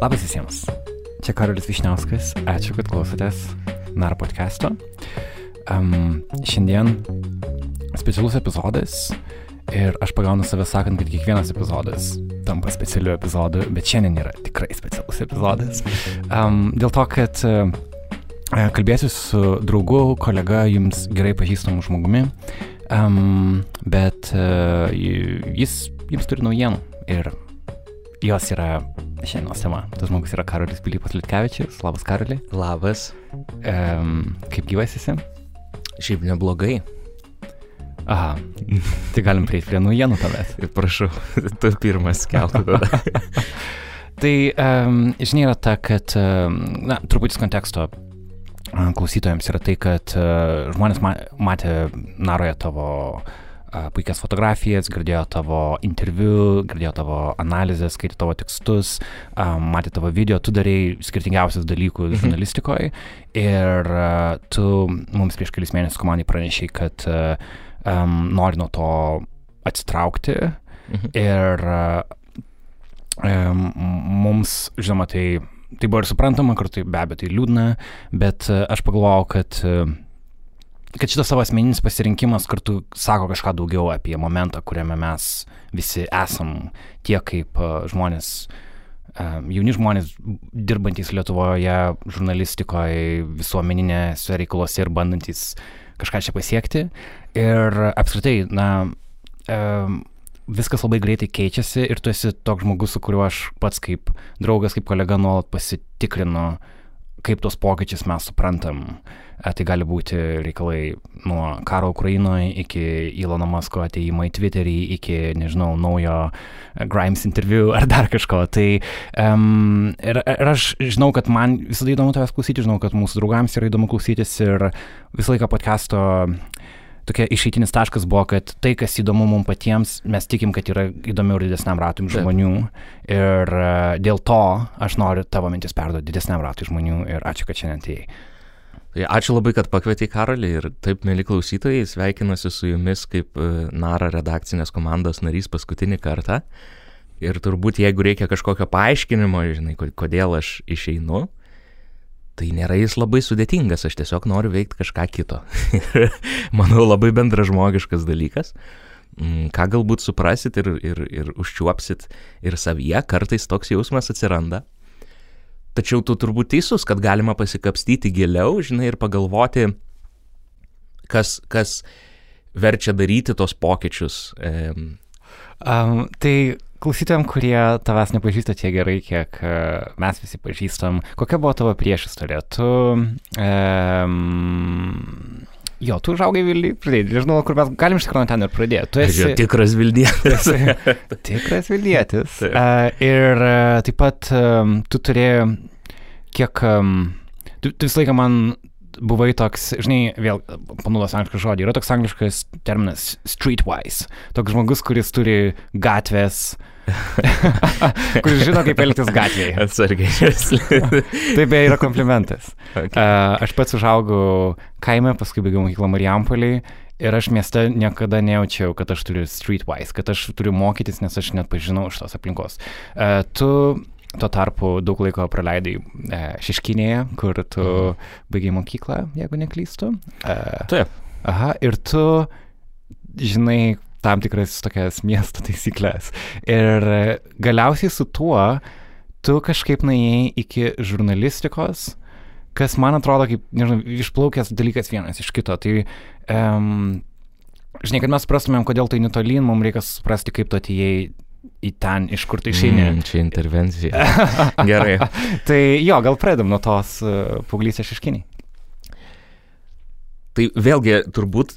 Labas visiems. Čia Karolis Višniauskas. Ačiū, kad klausotės NAR podcast'o. Um, šiandien specialus epizodas ir aš pagaunu save sakant, kad kiekvienas epizodas tampa specialiu epizodu, bet šiandien yra tikrai specialus epizodas. Um, dėl to, kad uh, kalbėsiu su draugu, kolega, jums gerai pažįstamu žmogumi, um, bet uh, jis jums turi naujienų ir jos yra šiandienos tema. Tas žmogus yra Karolis Pilypas Litkevičius. Labas, Karoli. Labas. Um, kaip gyvas esi? Šiaip neblogai. Aha, tai galim prieiti prie naujienų tuomet. Prašau, tu pirmas keltų tada. tai, um, žinia, yra ta, kad, um, na, truputis konteksto klausytojams yra tai, kad uh, žmonės ma matė Naroje tavo uh, puikias fotografijas, girdėjo tavo interviu, girdėjo tavo analizės, skaitė tavo tekstus, matė tavo video, tu darėjai skirtingiausius dalykus mhm. žurnalistikoje ir tu mums prieš kelis mėnesius komandai pranešiai, kad um, nori nuo to atsitraukti mhm. ir um, mums, žinoma, tai, tai buvo ir suprantama, kartu be abejo tai liūdna, bet aš pagalvojau, kad uh, kad šitas savo asmeninis pasirinkimas kartu sako kažką daugiau apie momentą, kuriame mes visi esam, tiek kaip žmonės, jauni žmonės dirbantys Lietuvoje, žurnalistikoje, visuomeninėse reikaluose ir bandantis kažką čia pasiekti. Ir apskritai, na, viskas labai greitai keičiasi ir tu esi toks žmogus, su kuriuo aš pats kaip draugas, kaip kolega nuolat pasitikrinu, kaip tos pokyčius mes suprantam. Tai gali būti reikalai nuo karo Ukrainoje iki Ilono Masko ateimo į Twitterį, iki, nežinau, naujo Grimes interviu ar dar kažko. Tai um, ir, ir aš žinau, kad man visada įdomu tavęs klausyti, žinau, kad mūsų draugams yra įdomu klausytis ir visą laiką podcast'o tokia išeitinis taškas buvo, kad tai, kas įdomu mums patiems, mes tikim, kad yra įdomiau ir didesniam ratui žmonių. Ir uh, dėl to aš noriu tavo mintis perduoti didesniam ratui žmonių ir ačiū, kad šiandien atėjai. Tai ačiū labai, kad pakvietei Karolį ir taip, mėly klausytojai, sveikinuosi su jumis kaip e, NARA redakcinės komandos narys paskutinį kartą. Ir turbūt jeigu reikia kažkokio paaiškinimo, žinai, kodėl aš išeinu, tai nėra jis labai sudėtingas, aš tiesiog noriu veikti kažką kito. Manau, labai bendražmogiškas dalykas, mm, ką galbūt suprasit ir, ir, ir užčiuopsit ir savyje, kartais toks jausmas atsiranda. Tačiau tu turbūt teisus, kad galima pasikapstyti giliau, žinai, ir pagalvoti, kas, kas verčia daryti tos pokyčius. Um, tai klausytojams, kurie tavęs nepažįsta tiek gerai, kiek uh, mes visi pažįstam, kokia buvo tavo priešistorė? Tu... Um, Jo, tu užaugai Vilniui, pradėjai, nežinau, kur mes galim iš tikrųjų ten ir pradėti. Tu esi tikras Vilnietis. tikras Vilnietis. uh, ir uh, taip pat um, tu turėjai, kiek, um, tu, tu visą laiką man buvai toks, žinai, vėl panaudos anglišką žodį, yra toks angliškas terminas streetwise. Toks žmogus, kuris turi gatvės, kuris žino, kaip elgtis gatvėje. Atsargiai. tai beje yra komplimentas. Okay. Uh, aš pats užaugau kaime, paskui baigiau mokyklą Marijampoliai. Ir aš mieste niekada nejaučiau, kad aš turiu streetwise, kad aš turiu mokytis, nes aš net pažinau iš tos aplinkos. Uh, tu Tuo tarpu daug laiko praleidai e, Šeškinėje, kur tu mhm. baigiai mokyklą, jeigu neklystu. E, Taip. Aha, ir tu žinai tam tikras tokias miesto taisyklės. Ir galiausiai su tuo tu kažkaip nuėjai iki žurnalistikos, kas man atrodo kaip, nežinau, išplaukęs dalykas vienas iš kito. Tai, um, žinai, kad mes suprastumėm, kodėl tai netolyn, mums reikia suprasti, kaip tu atėjai į ten, iš kur tai išeini. Mm, čia intervencija. Gerai. tai jo, gal pradedam nuo tos uh, paauglystės šeškiniai. Tai vėlgi turbūt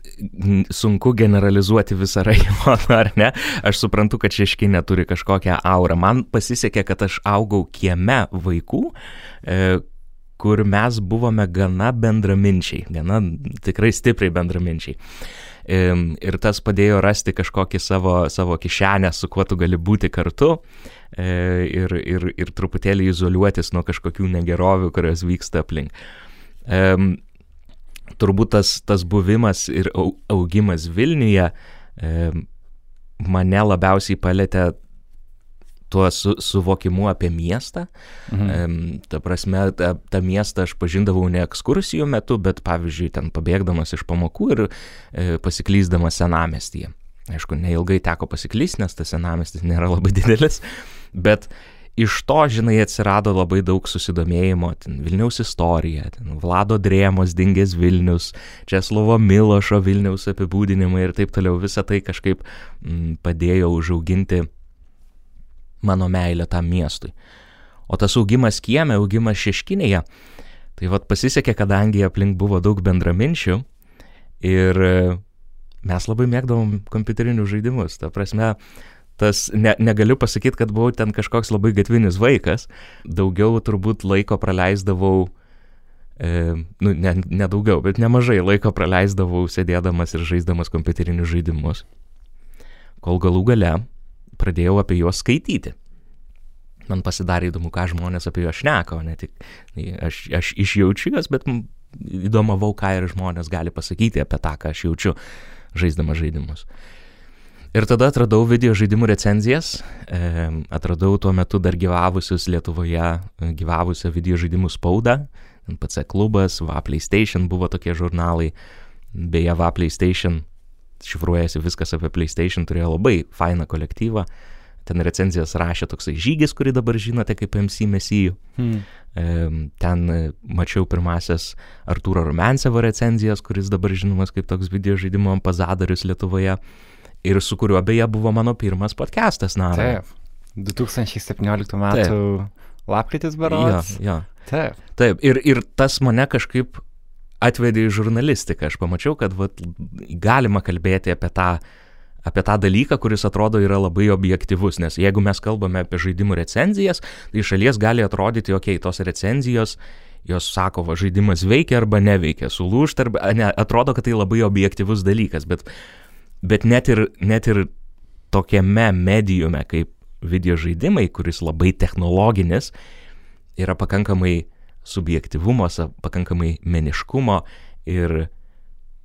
sunku generalizuoti visą rajoną, ar ne? Aš suprantu, kad šeškinė turi kažkokią aurą. Man pasisekė, kad aš augau kieme vaikų, e, kur mes buvome gana bendraminčiai, gana tikrai stipriai bendraminčiai ir tas padėjo rasti kažkokį savo, savo kišenę, su kuo tu gali būti kartu e, ir, ir, ir truputėlį izoliuotis nuo kažkokių negerovių, kurios vyksta aplink. Turbūt tas, tas buvimas ir augimas Vilniuje mane labiausiai palėtė tuo su, suvokimu apie miestą. Mhm. Ta prasme, tą, tą miestą aš pažindavau ne ekskursijų metu, bet pavyzdžiui, ten pabėgdamas iš pamokų ir e, pasiklyzdamas senamestyje. Aišku, neilgai teko pasiklysti, nes tas senamestis nėra labai didelis, bet iš to, žinai, atsirado labai daug susidomėjimo, ten Vilniaus istorija, ten Vlado Drėmos dingęs Vilnius, Česlovo Milošo Vilniaus apibūdinimai ir taip toliau, visa tai kažkaip m, padėjo užauginti mano meilę tam miestui. O tas augimas kieme, augimas šeškinėje, tai vad pasisekė, kadangi aplink buvo daug bendraminčių ir e, mes labai mėgdavom kompiuterinius žaidimus. Ta prasme, tas ne, negaliu pasakyti, kad buvau ten kažkoks labai gatvinis vaikas, daugiau turbūt laiko praleisdavau, e, nu, ne, ne daugiau, bet nemažai laiko praleisdavau sėdėdamas ir žaisdamas kompiuterinius žaidimus. Kol galų gale pradėjau apie juos skaityti. Man pasidarė įdomu, ką žmonės apie juos šneka, o ne tik aš, aš išjaučiu juos, bet įdomavau, ką ir žmonės gali pasakyti apie tą, ką aš jaučiu žaisdama žaidimus. Ir tada atradau video žaidimų recenzijas, e, atradau tuo metu dar gyvavusius Lietuvoje, e, gyvavusią video žaidimų spaudą, NPC klubas, VA PlayStation buvo tokie žurnalai, beje, VA PlayStation šifruojasi viskas apie PlayStation, turėjo labai fainą kolektyvą. Ten recenzijas rašė toksai žygis, kurį dabar žinote kaip MC Mesijų. Hmm. Ten e, mačiau pirmasias Artūro Rumensevo recenzijas, kuris dabar žinomas kaip toks video žaidimo ambasadorius Lietuvoje. Ir su kuriuo beje buvo mano pirmas podcastas, na. Taip. 2017 metų lapkritis berodas. Jo, jo. Taip. Taip. Ir, ir tas mane kažkaip atvedė į žurnalistiką. Aš pamačiau, kad vat, galima kalbėti apie tą, apie tą dalyką, kuris atrodo yra labai objektivus, nes jeigu mes kalbame apie žaidimų recenzijas, tai šalies gali atrodyti, okei, okay, tos recenzijos, jos sako, va, žaidimas veikia arba neveikia, sulūšta, arba ne, atrodo, kad tai labai objektivus dalykas, bet, bet net, ir, net ir tokiame medijume kaip video žaidimai, kuris labai technologinis, yra pakankamai subjektivumo, pakankamai meniškumo ir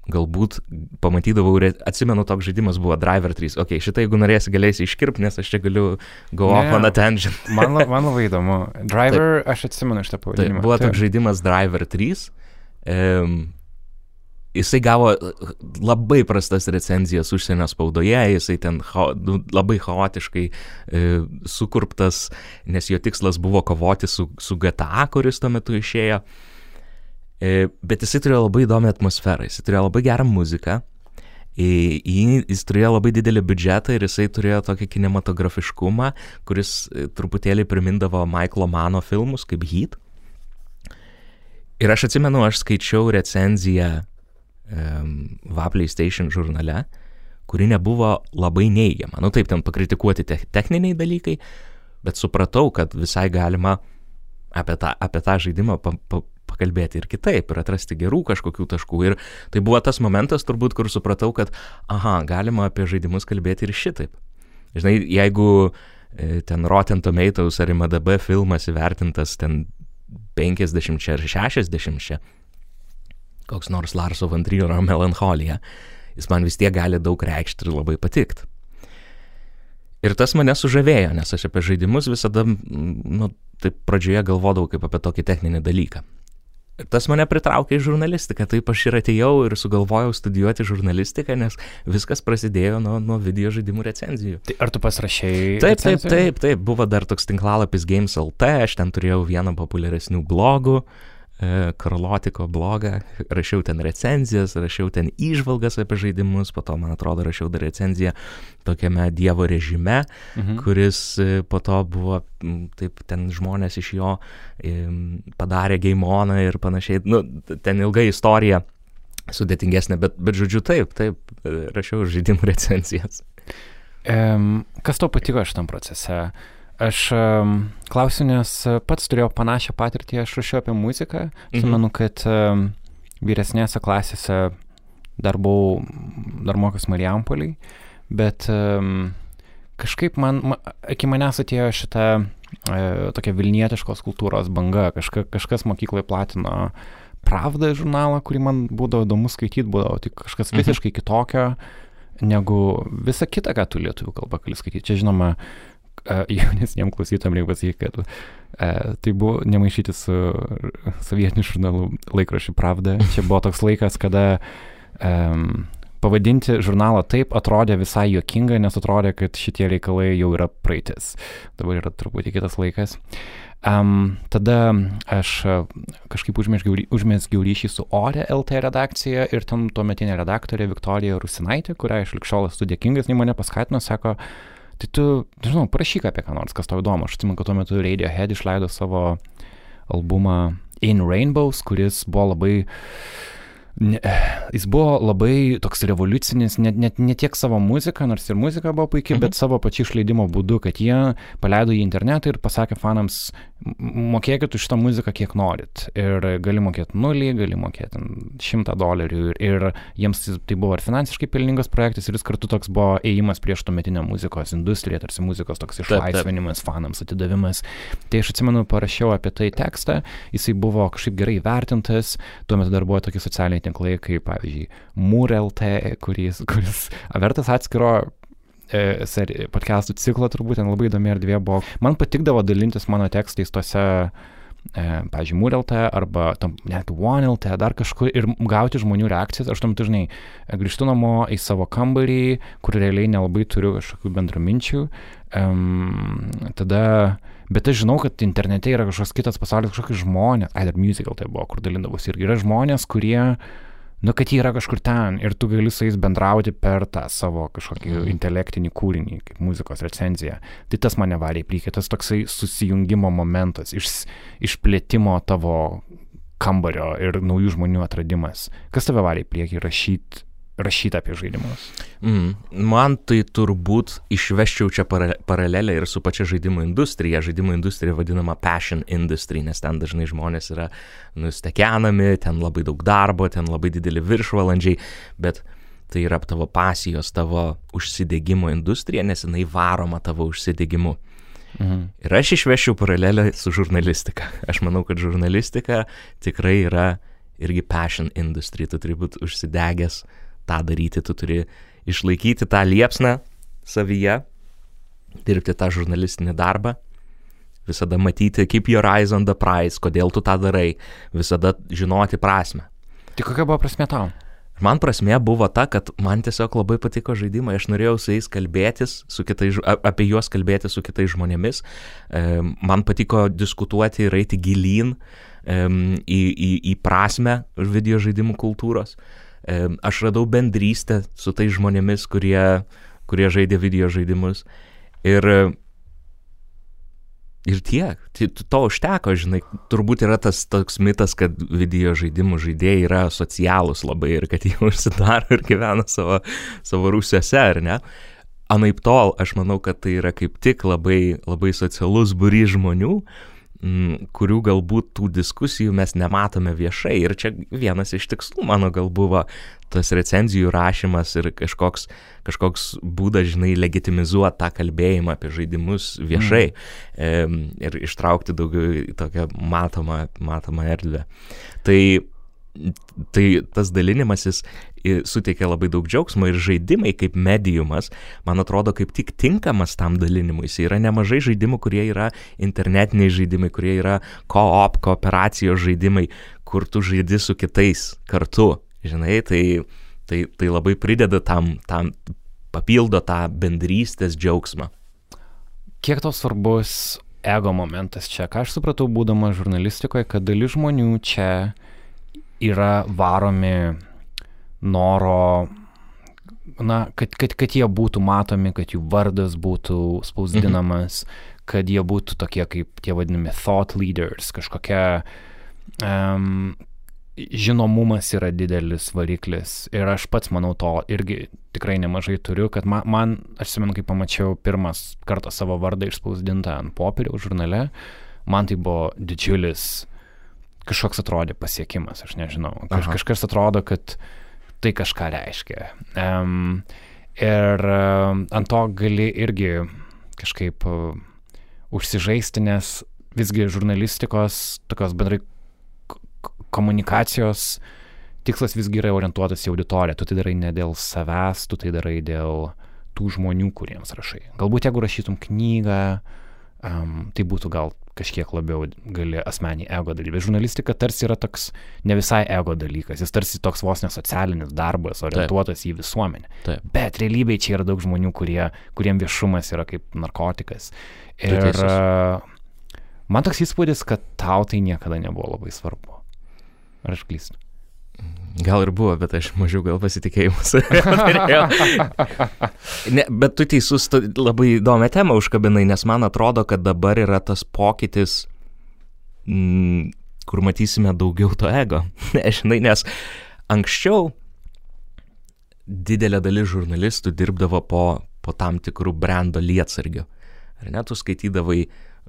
galbūt pamatydavau, atsimenu, toks žaidimas buvo Driver 3. Ok, šitą jeigu norėsi, galėsi iškirpti, nes aš čia galiu go off on a tangent. man, man labai įdomu. Driver, Taip. aš atsimenu šitą pavadinimą. Taip, buvo Taip. toks žaidimas Driver 3. Um, jisai gavo labai prastas recenzijas užsienio spaudoje, jisai ten cha, nu, labai chaotiškai e, sukurptas, nes jo tikslas buvo kovoti su, su GTA, kuris tuo metu išėjo. E, bet jisai turėjo labai įdomią atmosferą, jisai turėjo labai gerą muziką, į, į, jis turėjo labai didelį biudžetą ir jisai turėjo tokį kinematografiškumą, kuris e, truputėlį primindavo Michaelo Mano filmus kaip Heat. Ir aš atsimenu, aš skaičiau recenziją VA PlayStation žurnale, kuri nebuvo labai neigiama. Nu taip, ten pakritikuoti te techniniai dalykai, bet supratau, kad visai galima apie tą, apie tą žaidimą pa, pa, pakalbėti ir kitaip, ir atrasti gerų kažkokių taškų. Ir tai buvo tas momentas turbūt, kur supratau, kad, aha, galima apie žaidimus kalbėti ir šitaip. Žinai, jeigu e, ten Rotten Tomatoes ar IMDB filmas įvertintas ten 50 ar 60, koks nors Larso Vantriero melancholija, jis man vis tiek gali daug reikšti ir labai patikti. Ir tas mane sužavėjo, nes aš apie žaidimus visada, nu, taip pradžioje galvodavau kaip apie tokį techninį dalyką. Ir tas mane pritraukė į žurnalistiką, taip aš ir atėjau ir sugalvojau studijuoti žurnalistiką, nes viskas prasidėjo nuo, nuo video žaidimų recenzijų. Tai ar tu pasirašėjai? Taip, taip, taip, taip, buvo dar toks tinklalapis Games LT, aš ten turėjau vieną populiaresnių blogų, uh, Karlotiko blogą, rašiau ten recenzijas, rašiau ten įžvalgas apie žaidimus, po to, man atrodo, rašiau dar recenziją tokiame Dievo režime, mhm. kuris e, po to buvo, taip, ten žmonės iš jo padarė gaimoną ir panašiai, nu, ten ilga istorija, sudėtingesnė, bet, bet žodžiu, taip, taip, e, rašiau žaidimų recenzijas. Um, kas tau patiko šitam procese? Uh, Aš um, klausiu, nes pats turėjau panašią patirtį, aš rašiau apie muziką. Mhm. Žinau, kad um, vyresnėse klasėse dar buvau, dar mokiausi Marijampoliai, bet um, kažkaip man, ma, iki manęs atėjo šita e, tokia Vilnietiškos kultūros banga, kažka, kažkas mokykloje platino Pravdą žurnalą, kurį man būdavo įdomu skaityti, būdavo tik kažkas mhm. visiškai kitokio negu visa kita, ką tu lietuvių kalba gali skaityti. Čia žinoma, uh, jaunesniems klausytojams reikia pasakyti, kad uh, tai buvo nemaišyti su sovietiniu žurnalu laikrašiu Pravda. Čia buvo toks laikas, kada um, pavadinti žurnalą taip atrodė visai juokinga, nes atrodė, kad šitie reikalai jau yra praeitis. Dabar yra truputį kitas laikas. Um, tada aš kažkaip užmėsgiau ryšį su Ore LT redakcija ir ten tuometinė redaktorė Viktorija Rusinaitė, kurią aš likščiol esu dėkingas, nei mane paskatino, sako, tai tu, nežinau, parašyk apie ką nors, kas tau įdomu. Aš atsimenu, kad tuo metu Radiohead išleido savo albumą In Rainbows, kuris buvo labai ne, jis buvo labai toks revoliucinis, net, net ne tiek savo muziką, nors ir muzika buvo puikiai, mhm. bet savo pačiu išleidimo būdu, kad jie paleido į internetą ir pasakė fanams, mokėkit už šitą muziką kiek norit. Ir gali mokėti nulį, gali mokėti šimtą dolerių. Ir, ir jiems tai buvo ir finansiškai pelningas projektas, ir jis kartu toks buvo ėjimas prieš tuometinę muzikos industriją, tarsi muzikos toks išlaisvinimas, fanams atidavimas. Tai aš atsimenu, parašiau apie tai tekstą, jisai buvo kažkaip gerai vertintas, tuo metu dar buvo tokie socialiniai tinklai, kaip pavyzdžiui, MURLT, kuris, kuris vertas atskiro podcastų ciklą, turbūt ten labai įdomi erdvė buvo. Man patikdavo dalintis mano tekstais tose e, pavyzdžiui, Mūrelte arba tam, net OneLT, dar kažkur ir gauti žmonių reakcijas. Aš tam dažnai grįžtu namo į savo kambarį, kur realiai nelabai turiu kažkokių bendraminčių. Um, tada, bet aš žinau, kad internete yra kažkoks kitas pasaulis, kažkokie žmonės, ai dar musical tai buvo, kur dalindavosi. Ir yra žmonės, kurie uh, nu, kad jie yra kažkur ten ir tu gali su jais bendrauti per tą savo kažkokį mm. intelektinį kūrinį, kaip muzikos recenziją. Tai tas mane varė į priekį, tas toksai susijungimo momentas, iš, išplėtimo tavo kambario ir naujų žmonių atradimas. Kas tave varė į priekį rašyti rašyti apie žaidimus? Mm, man tai turbūt išveščiau čia para, paralelę ir su pačia žaidimų industrija. Žaidimų industrija vadinama passion industry, nes ten dažnai žmonės yra nustekenami, ten labai daug darbo, ten labai dideli viršvalandžiai, bet tai yra tavo pasijos, tavo užsidėgymo industrija, nes jinai varoma tavo užsidėgymu. Mhm. Ir aš išvešiu paralelę su žurnalistika. Aš manau, kad žurnalistika tikrai yra irgi passion industry, tu turi būti užsidegęs tą daryti, tu turi išlaikyti tą liepsną savyje, dirbti tą žurnalistinį darbą, visada matyti, keep your eyes on the prize, kodėl tu tą darai, visada žinoti prasme. Tai kokia buvo prasme tau? Man prasme buvo ta, kad man tiesiog labai patiko žaidimai, aš norėjau su jais kalbėtis, su kitais, apie juos kalbėti su kitais žmonėmis, man patiko diskutuoti ir eiti gilyn į, į, į prasme video žaidimų kultūros aš radau bendrystę su tais žmonėmis, kurie, kurie žaidė video žaidimus. Ir, ir tiek, to užteko, žinai, turbūt yra tas toks mitas, kad video žaidimų žaidėjai yra socialūs labai ir kad jie užsidaro ir gyvena savo, savo rūsiuose, ar ne? Anaip tol, aš manau, kad tai yra kaip tik labai, labai socialus būry žmonių, uh, kurių galbūt tų diskusijų mes nematome viešai. Ir čia vienas iš tikslų mano gal buvo tas recenzijų rašymas ir kažkoks, kažkoks būdas, žinai, legitimizuoti tą kalbėjimą apie žaidimus viešai mm. e, ir ištraukti daugiau į tokią matomą, matomą erdvę. Tai tai tas dalinimasis suteikia labai daug džiaugsmo ir žaidimai kaip mediumas, man atrodo, kaip tik tinkamas tam dalinimuisi. Yra nemažai žaidimų, kurie yra internetiniai žaidimai, kurie yra co-op, kooperacijos žaidimai, kur tu žaidi su kitais kartu. Žinai, tai, tai, tai labai prideda tam, tam, papildo tą bendrystės džiaugsmą. Kiek tau svarbus ego momentas čia? Ką aš supratau, būdama žurnalistikoje, kad dalis žmonių čia yra varomi noro, na, kad, kad, kad jie būtų matomi, kad jų vardas būtų spausdinamas, mhm. kad jie būtų tokie kaip tie vadinami thought leaders, kažkokia um, žinomumas yra didelis variklis ir aš pats manau to irgi tikrai nemažai turiu, kad man, man aš atsimenu, kai pamačiau pirmas kartą savo vardą išspausdintą ant popieriaus žurnale, man tai buvo didžiulis kažkoks atrodė pasiekimas, aš nežinau. Kaž, kažkas atrodo, kad tai kažką reiškia. Um, ir um, ant to gali irgi kažkaip uh, užsižaisti, nes visgi žurnalistikos, tokios bendrai komunikacijos tikslas visgi yra orientuotas į auditoriją. Tu tai darai ne dėl savęs, tu tai darai dėl tų žmonių, kuriems rašai. Galbūt jeigu rašytum knygą, um, tai būtų gal kažkiek labiau gali asmenį ego dalyką. Bet žurnalistika tarsi yra toks ne visai ego dalykas, jis tarsi toks vos nesocialinis darbas, orientuotas Taip. į visuomenę. Taip. Bet realybėje čia yra daug žmonių, kurie, kuriem viešumas yra kaip narkotikas. Ir man toks įspūdis, kad tau tai niekada nebuvo labai svarbu. Ar aš klystu? Gal ir buvo, bet aš mažiau gal pasitikėjimus. ne, bet tu teisus, tu labai įdomią temą užkabinai, nes man atrodo, kad dabar yra tas pokytis, m, kur matysime daugiau to ego. Žinai, nes anksčiau didelė dalis žurnalistų dirbdavo po, po tam tikrų brendo lietsargių. Ar ne, tu skaitydavai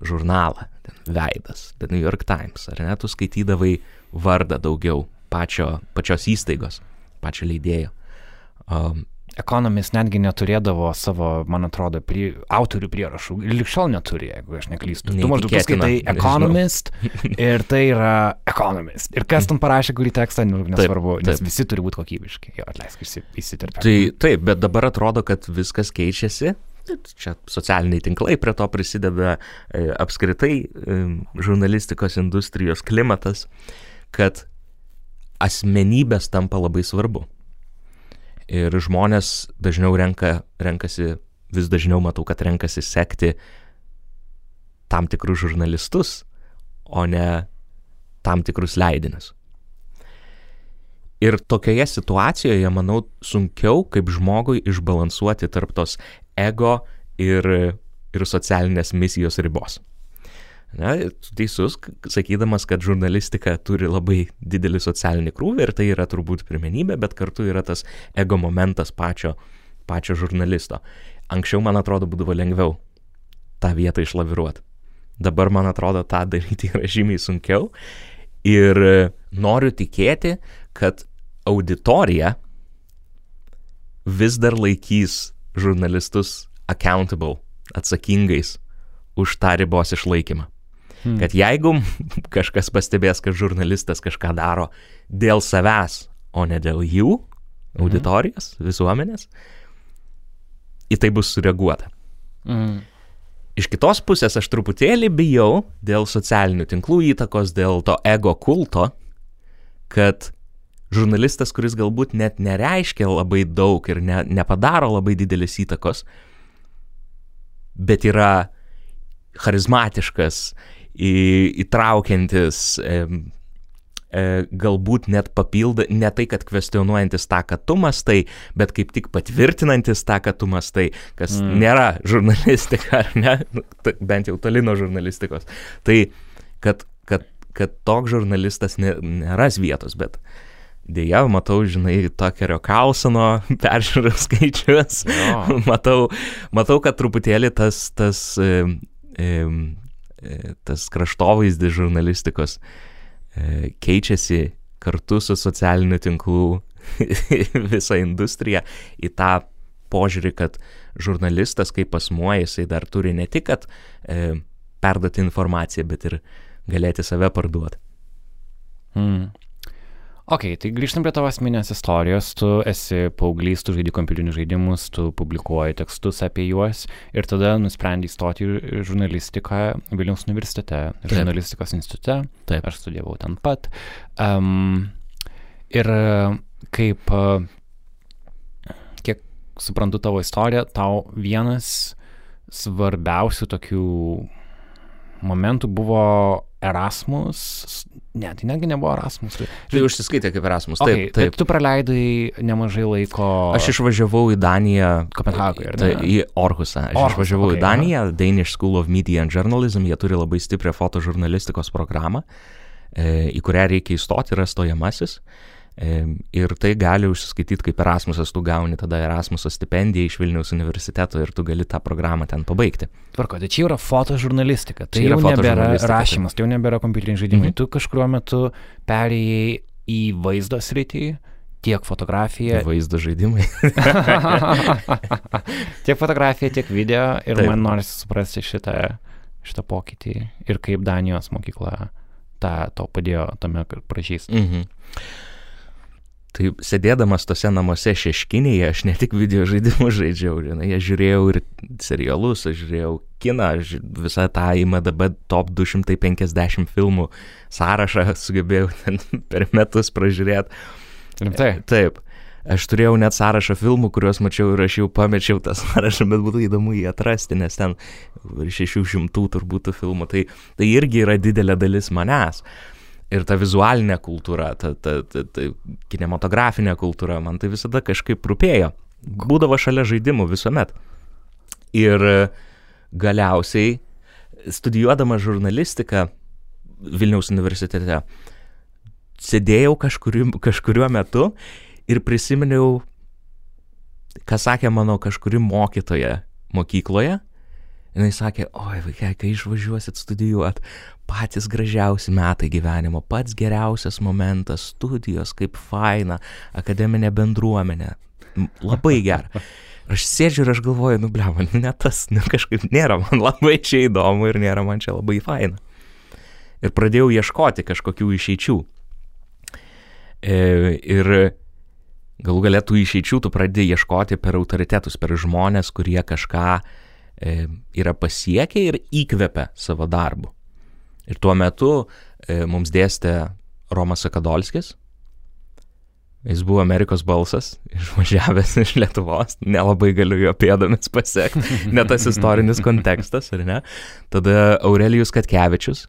žurnalą, Veidas, The New York Times, ar ne, tu skaitydavai vardą daugiau pačio, pačios įstaigos, pačio leidėjo. Um, Economist netgi neturėdavo savo, man atrodo, prie, autorių prierašų. Likščiol neturi, jeigu aš neklystu. Tu maždaug paskaitai Economist ir tai yra Economist. Ir kas tam parašė kurį tekstą, nu, nesvarbu, taip, taip. nes visi turi būti kokybiški. Jo, atleisk, įsiterpti. Tai taip, bet dabar atrodo, kad viskas keičiasi. Čia socialiniai tinklai prie to prisideda e, apskritai e, žurnalistikos industrijos klimatas, kad asmenybės tampa labai svarbu. Ir žmonės dažniau renka, renkasi, vis dažniau matau, kad renkasi sekti tam tikrus žurnalistus, o ne tam tikrus leidinius. Ir tokioje situacijoje, manau, sunkiau kaip žmogui išbalansuoti tarp tos ego ir, ir socialinės misijos ribos. Na, teisus, sakydamas, kad žurnalistika turi labai didelį socialinį krūvį ir tai yra turbūt pirmenybė, bet kartu yra tas ego momentas pačio, pačio žurnalisto. Anksčiau, man atrodo, būdavo lengviau tą vietą išlaviruoti. Dabar, man atrodo, tą daryti yra žymiai sunkiau. Ir noriu tikėti, kad auditorija vis dar laikys žurnalistus accountable, atsakingais už tą ribos išlaikymą. Hmm. Kad jeigu kažkas pastebės, kad žurnalistas kažką daro dėl savęs, o ne dėl jų, hmm. auditorijos, hmm. visuomenės, į tai bus sureaguota. Hmm. Iš kitos pusės aš truputėlį bijau dėl socialinių tinklų įtakos, dėl to ego kulto, kad žurnalistas, kuris galbūt net nereiškia labai daug ir ne, nepadaro labai didelės įtakos, bet yra charizmatiškas įtraukiantis, e, e, galbūt net papilda, ne tai, kad kvestionuojantis tą, ką tu mastai, bet kaip tik patvirtinantis tą, ką tu mastai, kas mm. nėra žurnalistika, ar ne, nu, bent jau toli nuo žurnalistikos. Tai, kad, kad, kad toks žurnalistas nėra vietos, bet Dėja, matau, žinai, Tokerio Kausono peržiūrų skaičius. Matau, matau, kad truputėlį tas, tas e, E, tas kraštovaizdis žurnalistikos e, keičiasi kartu su socialiniu tinklu visa industrija į tą požiūrį, kad žurnalistas kaip asmuo jisai dar turi ne tik, kad e, perduoti informaciją, bet ir galėti save parduoti. Hmm. Ok, tai grįžtam prie tavo asmenės istorijos. Tu esi paauglys, tu žaidži kompiuterinius žaidimus, tu publikuoji tekstus apie juos ir tada nusprendai įstoti į žurnalistiką Vilniaus universitete, Taip. žurnalistikos institute. Taip. Aš studijavau ten pat. Um, ir kaip, kiek suprantu tavo istoriją, tau vienas svarbiausių tokių momentų buvo Erasmus, ne, tai netgi nebuvo Erasmus. Tai, tai užsiskaitė kaip Erasmus, taip, okay, taip. Tu praleidai nemažai laiko. Aš išvažiavau į Daniją. Kopenhagoje. Tai, į Orhusą. Aš Orhus, išvažiavau okay, į Daniją, aha. Danish School of Media and Journalism, jie turi labai stiprią fotožurnalistikos programą, e, į kurią reikia įstoti, yra stojamasis. Ir tai gali užsiskaityti kaip Erasmusas, tu gauni tada Erasmuso stipendiją iš Vilniaus universiteto ir tu gali tą programą ten pabaigti. Tvarko, tai čia yra fotožurnalistika, tai čia jau nebėra rašymas, tai jau nebėra kompiuteriniai žaidimai. Mhm. Tu kažkuriuo metu perėjai į vaizdo sritį, tiek fotografija. Vaizdo žaidimai. tiek fotografija, tiek video ir Taip. man norisi suprasti šitą, šitą pokytį ir kaip Danijos mokykla tą to padėjo tame pražys. Mhm. Tai sėdėdamas tose namuose šeškinėje, aš ne tik video žaidimus žaidžiau, žinai, aš žiūrėjau ir serialus, aš žiūrėjau kiną, aš visą tą IMDB top 250 filmų sąrašą sugebėjau per metus pražiūrėti. Rimtai? Taip. Aš turėjau net sąrašą filmų, kuriuos mačiau ir aš jau pamečiau tą sąrašą, bet būtų įdomu jį atrasti, nes ten 600 turbūt filmų, tai, tai irgi yra didelė dalis manęs. Uh, ir ta vizualinė kultūra, ta, ta, ta, ta kinematografinė kultūra, man tai visada kažkaip rūpėjo. Būdavo šalia žaidimų visuomet. Ir galiausiai, studijuodama žurnalistiką Vilniaus universitete, sėdėjau kažkuriu, kažkuriuo metu ir prisiminiau, ką sakė mano kažkuri mokytoja mokykloje. Jis sakė, oi vaikai, kai išvažiuosit studijuot, patys gražiausi metai gyvenimo, pats geriausias momentas, studijos, kaip faina, akademinė bendruomenė. Labai gera. Aš sėdžiu ir aš galvoju, nu blem, nu ne tas, nu kažkaip nėra man labai čia įdomu ir nėra man čia labai faina. Ir pradėjau ieškoti kažkokių išeičių. E, ir galų galėtų išeičių tu pradėjai ieškoti per autoritetus, per žmonės, kurie kažką e, yra pasiekę ir įkvepia savo darbu. Ir tuo metu e, mums dėstė Romas Akadolskis. Jis buvo Amerikos balsas, išvažiavęs iš Lietuvos, nelabai galiu jo pėdomis pasiekti, ne tas istorinis kontekstas, ar ne? Tada Aurelijus Katkevičius,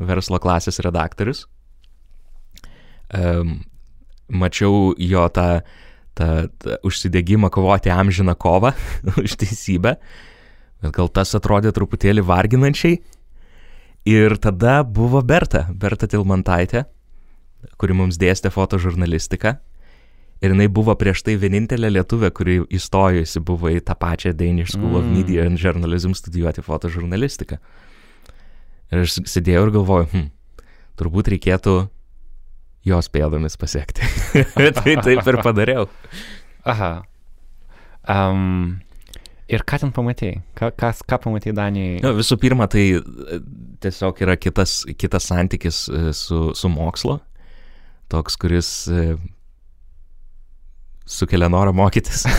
verslo klasės redaktorius. Um, mačiau jo tą, tą, tą užsidėgymą kovoti amžiną kovą už teisybę, bet gal tas atrodė truputėlį varginančiai, Ir tada buvo Berta, Berta Tilmantaitė, kuri mums dėstė fotožurnalistiką. Ir jinai buvo prieš tai vienintelė lietuvė, kuri įstojusi buvo į tą pačią Danish School mm. of Media and Journalism studijuoti fotožurnalistiką. Ir aš sėdėjau ir galvojau, hm, turbūt reikėtų jos pėdomis pasiekti. tai taip ir padariau. Aha. Um, Ir ką ten pamatėjai? Ką, kas, ką pamatėjai Danijai? Nu, visų pirma, tai e, tiesiog yra kitas, kitas santykis e, su, su mokslo, toks, kuris e, sukelia norą mokytis.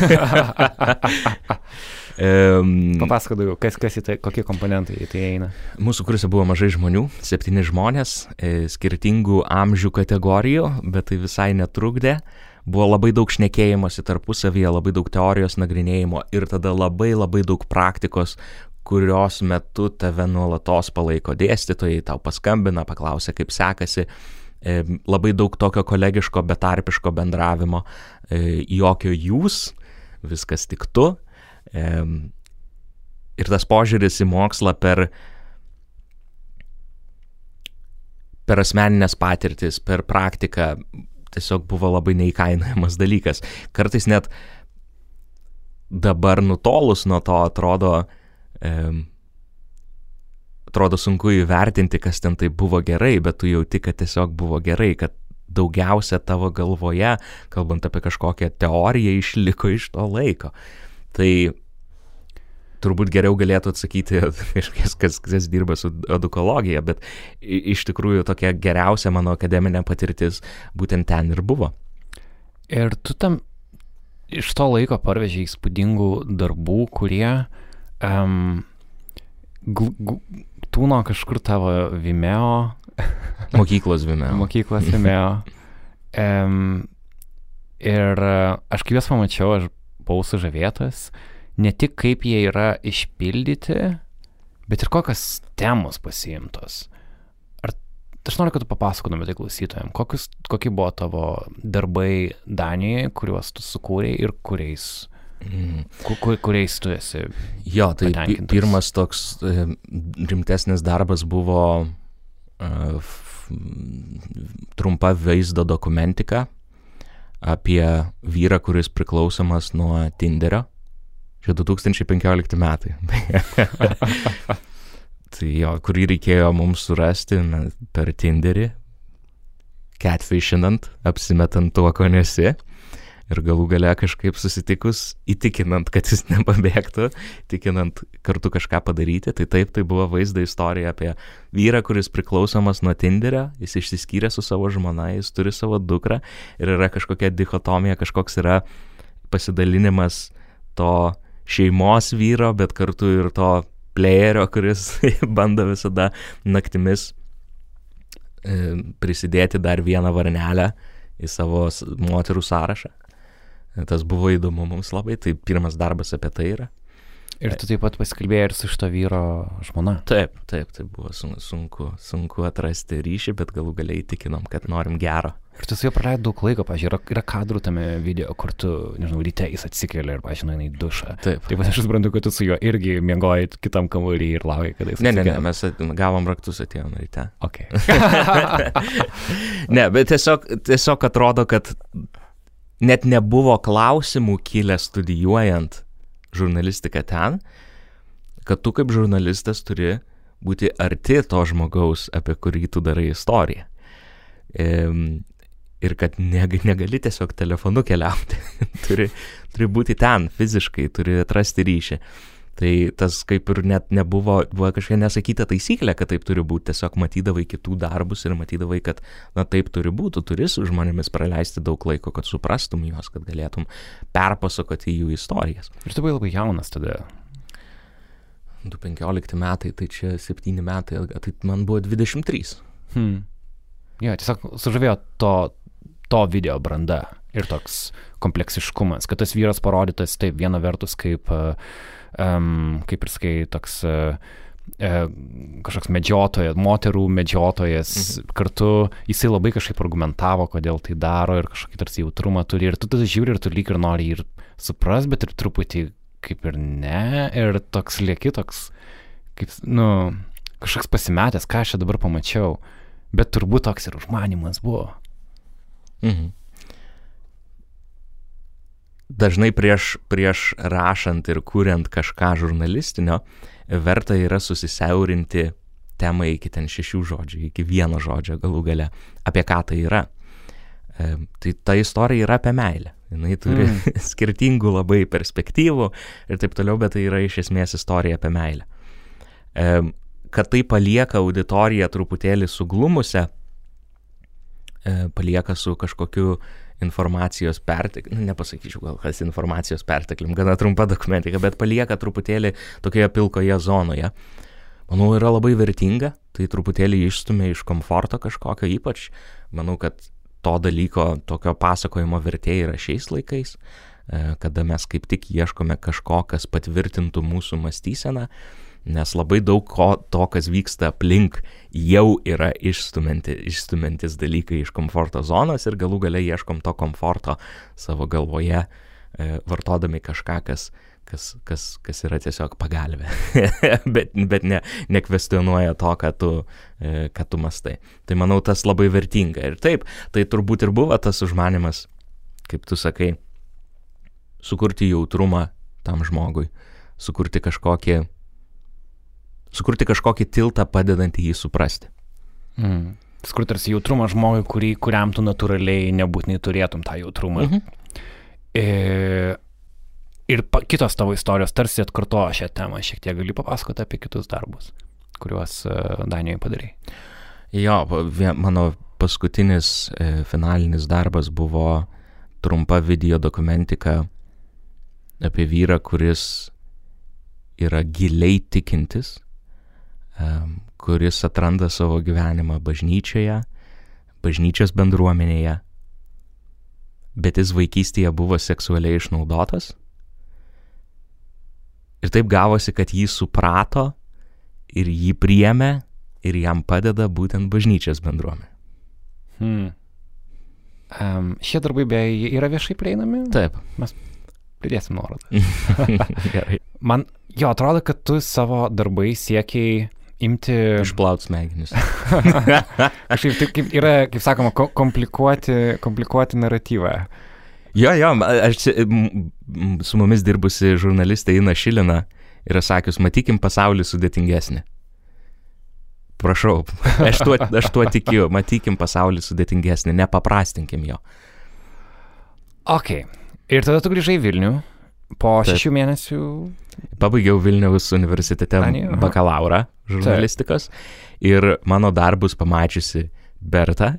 um, Papasakok daugiau, kas, kas į tai, kokie komponentai į tai eina. Mūsų kurse buvo mažai žmonių, septyni žmonės, skirtingų amžių kategorijų, bet tai visai netrukdė. Uh, buvo labai daug šnekėjimosi tarpusavyje, labai daug teorijos nagrinėjimo ir tada labai labai daug praktikos, kurios metu tave nuolatos palaiko dėstytojai, tau paskambina, paklausia, kaip sekasi. E, labai daug tokio kolegiško, betarpiško bendravimo, e, jokio jūs, viskas tik tu. E, ir tas požiūris į mokslą per, per asmeninės patirtis, per praktiką tiesiog buvo labai neįkainojamas dalykas. Kartais net dabar nutolus nuo to atrodo, e, atrodo sunku įvertinti, kas ten tai buvo gerai, bet tu jauti, kad tiesiog buvo gerai, kad daugiausia tavo galvoje, kalbant apie kažkokią teoriją, išliko iš to laiko. Tai turbūt geriau galėtų atsakyti kažkas, kas, kas dirba su edukologija, bet iš tikrųjų tokia geriausia mano akademinė patirtis būtent ten ir buvo. Ir tu tam iš to laiko parvežiai įspūdingų darbų, kurie um, tūno kažkur tavo Vimeo. Mokyklos Vimeo. Mokyklos Vimeo. Um, ir aš kai juos pamačiau, aš buvau sužavėtas. Uh, ne tik kaip jie yra išpildyti, bet ir kokios temos pasiimtos. Ar aš noriu, kad tu papasakotum tai klausytojams, kokius, kokie buvo tavo darbai Danijoje, kuriuos tu sukūrėjai ir kuriais, mm. kur, kuriais tu esi. Jo, tai pirmas toks e, rimtesnis darbas buvo uh, trumpa vaizdo dokumentika apie vyrą, kuris priklausomas nuo Tinderio. Čia 2015 metai. tai jo, kurį reikėjo mums surasti per Tinderį, catfishinant, apsimetant tuo, ko nesi. Ir galų gale kažkaip susitikus, įtikinant, kad jis nepabėgtų, įtikinant kartu kažką padaryti, tai taip, tai buvo vaizdo istorija apie vyrą, kuris priklausomas nuo Tinderio, jis išsiskyrė su savo žmona, jis turi savo dukrą ir yra kažkokia dichotomija, kažkoks yra pasidalinimas to šeimos vyro, bet kartu ir to playerio, kuris bando visada naktimis e, prisidėti dar vieną varnelę į savo moterų sąrašą. Tas buvo įdomu mums labai, tai pirmas darbas apie tai yra. Ir tu taip pat pasikalbėjai ir su šito vyro žmona. Taip, taip, tai buvo sunku, sunku atrasti ryšį, bet galų galiai įtikinom, kad norim gero. Ir tu su juo praleidai daug laiko, pažiūrėjau, yra, yra kadrų tame video, kur tu, nežinau, ryte jis atsikelia ir, pažiūrėjau, eina į dušą. Taip. Taip aš suprantu, kad tu su juo irgi mėgoji kitam kambarį ir laukai, kada jis Ne, ne, ne, mes gavom raktus atėjom ryte. Okay. Ne, bet tiesiog, tiesiog atrodo, kad net nebuvo klausimų kilę studijuojant žurnalistiką ten, kad tu kaip žurnalistas turi būti arti to žmogaus, apie kurį tu darai istoriją. Ehm, Ir kad neg negali tiesiog telefonu keliauti, turi, turi būti ten fiziškai, turi atrasti ryšį. Tai tas kaip ir net nebuvo, buvo kažkokia nesakyta taisyklė, kad taip turi būti, tiesiog matydavai kitų darbus ir matydavai, kad na taip turi būti, tu turi su žmonėmis praleisti daug laiko, kad suprastum juos, kad galėtum perpasakoti jų istorijas. Ir tu buvai labai jaunas tada. 2015 metai, tai čia 7 metai, tai man buvo 23. Hmm. Jo, tiesiog sužavėjo to, to video branda ir toks kompleksiškumas, kad tas vyras parodytas taip viena vertus kaip, um, kaip ir sakai, toks uh, kažkoks medžiotojas, moterų medžiotojas, mhm. kartu jisai labai kažkaip argumentavo, kodėl tai daro ir kažkokį tarsi jautrumą turi ir tu tada žiūri ir tu lyg ir nori ir supras, bet ir truputį kaip ir ne, ir toks lieki toks, kaip, nu, kažkoks pasimetęs, ką aš čia dabar pamačiau, bet turbūt toks ir užmanimas buvo. Mhm. Dažnai prieš, prieš rašant ir kuriant kažką žurnalistinio, verta yra susisiaurinti temą iki ten šešių žodžių, iki vieno žodžio galų gale, apie ką tai yra. E, tai ta istorija yra apie meilę. Jis turi mm. skirtingų labai perspektyvų ir taip toliau, bet tai yra iš esmės istorija apie meilę. E, kad tai palieka auditoriją truputėlį suglumusią, palieka su kažkokiu informacijos perteklium, nu, nepasakyčiau gal kas informacijos perteklium, gana trumpa dokumentika, bet palieka truputėlį tokioje pilkoje zonoje. Manau, yra labai vertinga, tai truputėlį išstumia iš komforto kažkokio ypač. Manau, kad to dalyko, tokio pasakojimo vertė yra šiais laikais, kada mes kaip tik ieškome kažko, kas patvirtintų mūsų mąstyseną, nes labai daug ko, to, kas vyksta aplink, jau yra išstumintis dalykai iš komforto zonos ir galų gale ieškom to komforto savo galvoje, vartodami kažką, kas, kas, kas, kas yra tiesiog pagalbė, bet, bet ne, nekvestionuoja to, ką tu, ką tu mastai. Tai manau, tas labai vertinga. Ir taip, tai turbūt ir buvo tas užmanimas, kaip tu sakai, sukurti jautrumą tam žmogui, sukurti kažkokį, sukurti kažkokį tiltą padedantį jį suprasti. Mm. Sukurti tarsi jautrumą žmogui, kurį, kuriam tu natūraliai nebūtinai turėtum tą jautrumą. Mhm. E, ir pa, kitos tavo istorijos tarsi atkartojo šią temą. Šiek tiek gali papasakoti apie kitus darbus, kuriuos uh, Danijoje padarai. Jo, mano paskutinis e, finalinis darbas buvo trumpa video dokumentika apie vyrą, kuris yra giliai tikintis, e, kuris atranda savo gyvenimą bažnyčioje, bažnyčios bendruomenėje, bet jis vaikystėje buvo seksualiai išnaudotas. Ir taip gavosi, kad jį suprato ir jį priėmė ir jam padeda būtent bažnyčios bendruomenė. Hmm. Um, šie darbai beje yra viešai prieinami? Taip. Mes pridėsim nuorodą. Gerai. Man jo atrodo, kad tu savo darbai siekiai imti... Išplaut smegenis. Kažkaip taip kaip yra, kaip sakoma, ko komplikuoti, komplikuoti naratyvą. Jo, jo, aš su mumis dirbusi žurnalistė Ina Šilina yra sakius, matykim pasaulį sudėtingesnį. Prašau, aš tuo, aš tuo tikiu, matykim pasaulį sudėtingesnį, nepaprastinkim jo. Ok, Ir tada tu grįžai į Vilnių po Taip. šešių mėnesių. Pabaigiau Vilniaus universitete bakalaurą žurnalistikos ir mano darbus pamačiusi Berta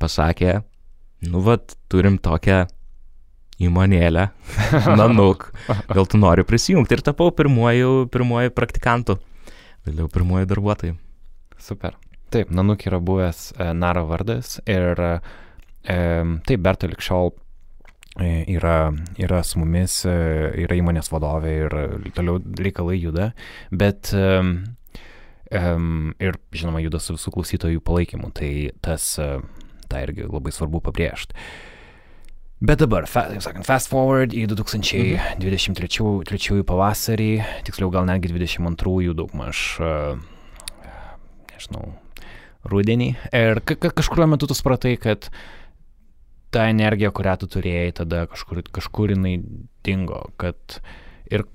pasakė, nu vat, turim tokią įmonėlę, nanuk, gal tu nori prisijungti ir tapau pirmuoju, pirmuoju praktikantu, vėliau pirmuoju darbuotoju. Super. Taip, Nanuk yra buvęs e, Naro vardas ir e, taip, Berta likščiol e, yra, yra su mumis, e, yra įmonės vadovė ir toliau reikalai juda, bet e, em, ir, žinoma, juda su visų klausytojų palaikymu, tai tas, e, tai irgi labai svarbu pabrėžti. Bet dabar, taip sakant, fast forward į 2023 pavasarį, tiksliau gal netgi 22 daugmaž, e, nežinau, rudenį. Ir ka ka kažkuriuo metu tu supratai, kad ta energija, kurią tu turėjai, tada kažkur, kažkur jinai dingo. Kad ir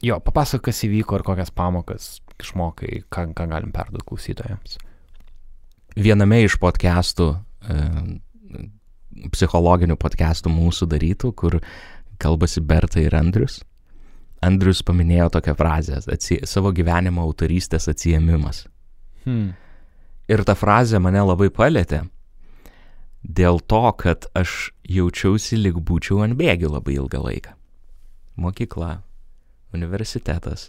jo, papasakok, kas įvyko ir kokias pamokas išmokai, ką, ką galim perduoti klausytojams. Viename iš podcastų, e, psichologinių podcastų mūsų darytų, kur kalbasi Berta ir Andrius, Andrius paminėjo tokią frazę savo gyvenimo autorystės atsijėmimas. Hmm. Ir ta frazė mane labai palėtė. Dėl to, kad aš jaučiausi lyg būčiau ant bėgių labai ilgą laiką. Mokykla, universitetas,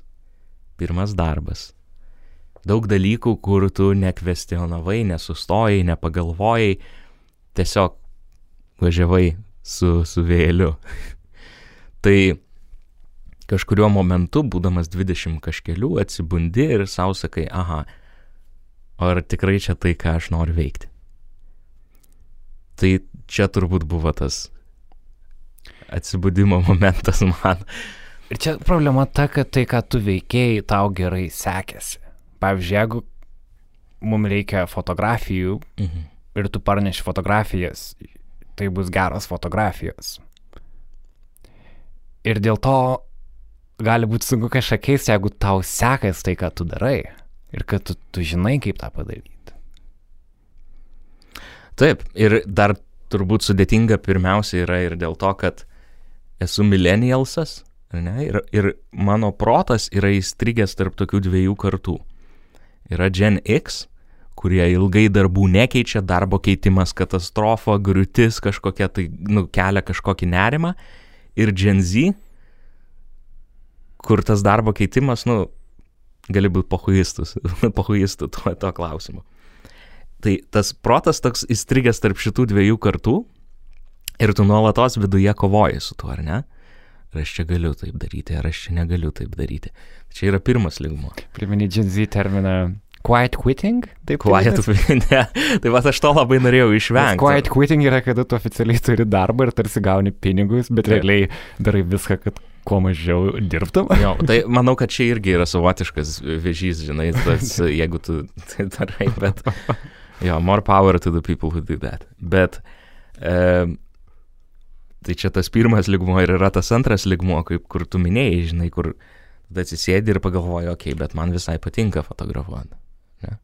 pirmas darbas. Daug dalykų, kur tu nekvestionavai, nesustojai, nepagalvojai, tiesiog važiavai su, su vėliu. tai kažkuriuo momentu, būdamas 20 kažkelių, atsibundi ir savo sakai, aha, ar tikrai čia tai, ką aš noriu veikti. Tai čia turbūt buvo tas atsibudimo momentas man. Ir čia problema ta, kad tai, ką tu veikėjai, tau gerai sekėsi. Pavyzdžiui, jeigu mums reikia fotografijų Mhm. ir tu parneši fotografijas, tai bus geros fotografijos. Ir dėl to gali būti sunku kažką keisti, jeigu tau sekas tai, ką tu darai. Ir kad tu, tu žinai, kaip tą padaryti. Taip, ir dar turbūt sudėtinga pirmiausia yra ir dėl to, kad esu millennialsas, ne, ir, ir mano protas yra įstrigęs tarp tokių dviejų kartų. Yra Gen X, kurie ilgai darbų nekeičia, darbo keitimas katastrofa, griūtis kažkokia, tai nu, kelia kažkokį nerimą, ir Gen Z, kur tas darbo keitimas, nu, gali būti pohuistus, pohuistų tuo, tuo klausimu. Tai tas protas toks įstrigęs tarp šitų dviejų kartų ir tu nuolatos viduje kovoji su tuo, ar ne? Ar aš čia galiu taip daryti, ar aš čia negaliu taip daryti. Čia yra pirmas lygmuo. Primeni Gen Z terminą quiet quitting? Taip, Quiet, ne. Tai va aš to labai norėjau Nes išvengti. Quiet quitting yra, kada tu oficialiai turi darbą ir tarsi gauni pinigus, bet Taip. realiai darai viską, kad kuo mažiau dirbtum. Jo, tai manau, kad čia irgi yra savotiškas vėžys, žinai, tas, jeigu tu tai darai, bet jo, more power to the people who do that. Bet e, tai čia tas pirmas ligmuo ir yra tas antras ligmuo, kaip kur tu minėjai, žinai, kur tada atsisėdi ir pagalvoji, okei, okay, bet man visai patinka fotografuoti. Ne?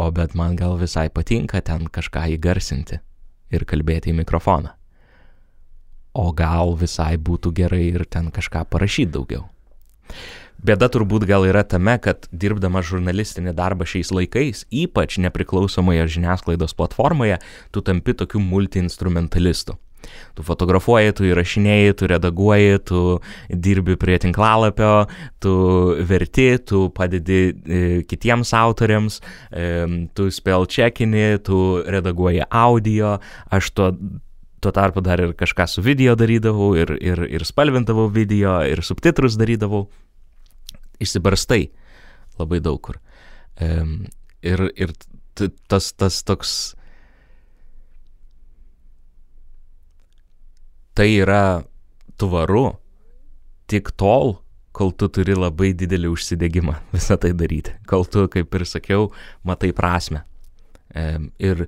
O bet man gal visai patinka ten kažką įgarsinti ir kalbėti į mikrofoną. O gal visai būtų gerai ir ten kažką parašyti daugiau. Bėda turbūt gal yra tame, kad dirbdama žurnalistinį darbą šiais laikais, ypač nepriklausomoje žiniasklaidos platformoje, tu tampi tokiu multiinstrumentalistu. Tu fotografuoji, tu įrašinėjai, tu redaguoji, tu dirbi prie tinklalapio, tu verti, tu padedi e, kitiems autoriams, e, tu spell checkini, tu redaguoji audio, aš tuo, tuo tarpu dar ir kažką su video darydavau, ir, ir, ir spalvintavau video, ir subtitrus darydavau. Išsibarstai labai daug kur. E, ir ir tas, tas toks tai yra tvaru tik tol, kol tu turi labai didelį užsidėgymą visą tai daryti. Kol tu, kaip ir sakiau, matai prasme. Ir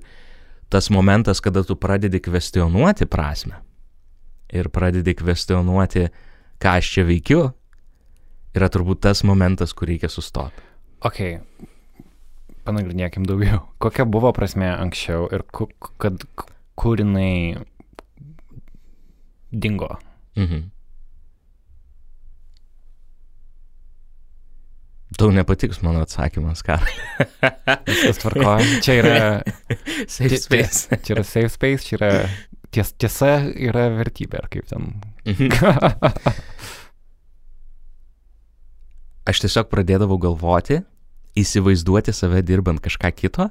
tas momentas, kada tu pradedi kvestionuoti prasme ir pradedi kvestionuoti, ką aš čia veikiu, yra turbūt tas momentas, kur reikia sustoti. Ok, panagrinėkim daugiau. Kokia buvo prasme anksčiau ir kad kur jinai dingo. Mhm. Tau nepatiks mano atsakymas, ką. Viskas tvarkoja. Čia yra Safe space. Čia yra safe space, čia yra ties, tiesa yra vertybė, ar kaip ten. Mhm. Aš tiesiog pradėdavau galvoti, įsivaizduoti save dirbant kažką kito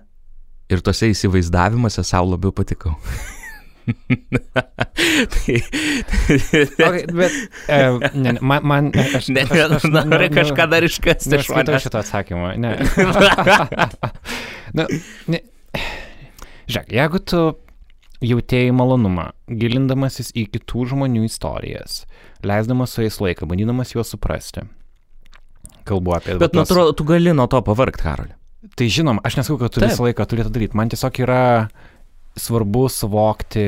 ir tose įsivaizdavimuose savo labiau patikau. Tai, okay, bet, e, ne, man, man aš, ne, aš, aš, nori nu- kažką nu- dar iškasti iš Neskaitau manęs. šito atsakymą. Ne. Na, ne. Žiūrėk, jeigu tu jautėjai malonumą, gilindamasis į kitų žmonių istorijas, leisdamas su jais laiką, bandydamas juos suprasti. Kalbu apie... Bet, man tuos- atrodo, tu gali nuo to pavargti, Karoli. Tai žinom, aš nesakau, kad tu Taip. visą laiką turi tą daryti. Man tiesiog yra svarbu suvokti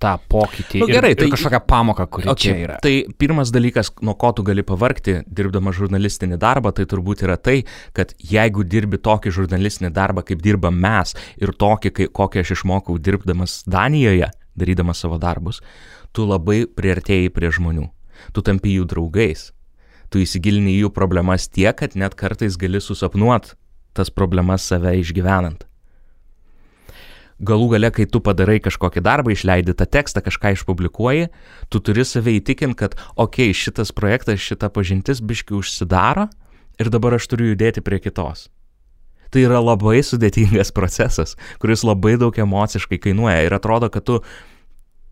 tą pokytį Nu, ir, gerai, ir tai- kažkokią pamoką, kuri okay. čia yra. Tai pirmas dalykas, nuo ko tu gali pavarkti, dirbdama žurnalistinį darbą, tai turbūt yra tai, kad jeigu dirbi tokį žurnalistinį darbą, kaip dirbam mes, ir tokį, kai, kokį aš išmokau dirbdamas Danijoje, darydamas savo darbus, tu labai priartėjai prie žmonių. Tu tampi jų draugais. Tu įsigilini jų problemas tiek, kad net kartais gali susapnuot tas problemas save išgyvenant galų gale, kai tu padarai kažkokį darbą, išleidi tą tekstą, kažką išpublikuoji, tu turi save įtikinti, kad, okei, okay, šitas projektas, šita pažintis biški užsidaro ir dabar aš turiu judėti prie kitos. Tai yra labai sudėtingas procesas, kuris labai daug emociškai kainuoja ir atrodo, kad tu,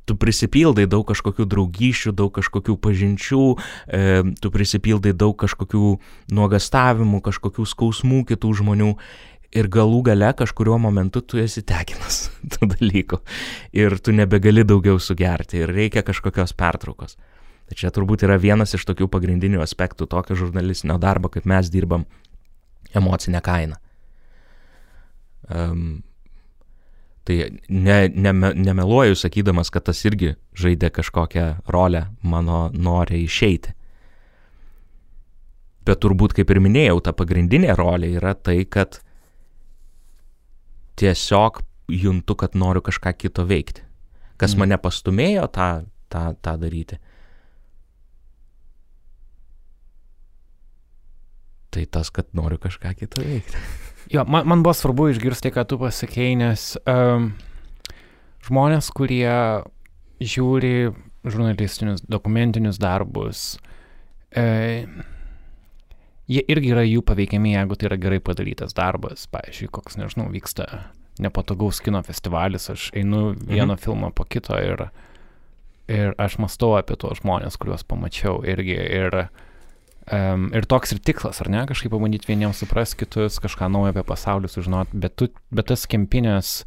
tu prisipildai daug kažkokių draugyšių, daug kažkokių pažinčių, e, tu prisipildai daug kažkokių nuogastavimų, kažkokių skausmų kitų žmonių ir galų gale kažkurio momentu tu esi tekinas tų dalykų ir tu nebegali daugiau sugerti ir reikia kažkokios pertraukos. Tai čia turbūt yra vienas iš tokių pagrindinių aspektų tokio žurnalistinio darbo, kaip mes dirbam - emocinė kaina. Um, tai ne, ne, nemeluoju sakydamas, kad tas irgi žaidė kažkokią rolę mano norė išeiti. Bet turbūt, kaip ir minėjau, ta pagrindinė rolė yra tai, kad tiesiog juntu, kad noriu kažką kito veikti. Kas Mm. mane pastumėjo tą, tą, tą daryti. Tai tas, kad noriu kažką kito veikti. Jo, man, man buvo svarbu išgirsti, ką tu pasakėjai, nes um, žmonės, kurie žiūri žurnalistinius, dokumentinius darbus, e, jie irgi yra jų paveikiami, jeigu tai yra gerai padarytas darbas. Pavyzdžiui, koks, nežinau, vyksta nepatogaus kino festivalis, aš einu vieno mhm. filmo po kito ir, ir aš mastau apie tuos žmonės, kuriuos pamačiau irgi. Ir, um, ir toks ir tikslas, ar ne, kažkaip pabandyti vieniems suprasti kitus, kažką naujo apie pasaulį sužinoti, bet, tu, bet tas kempinės,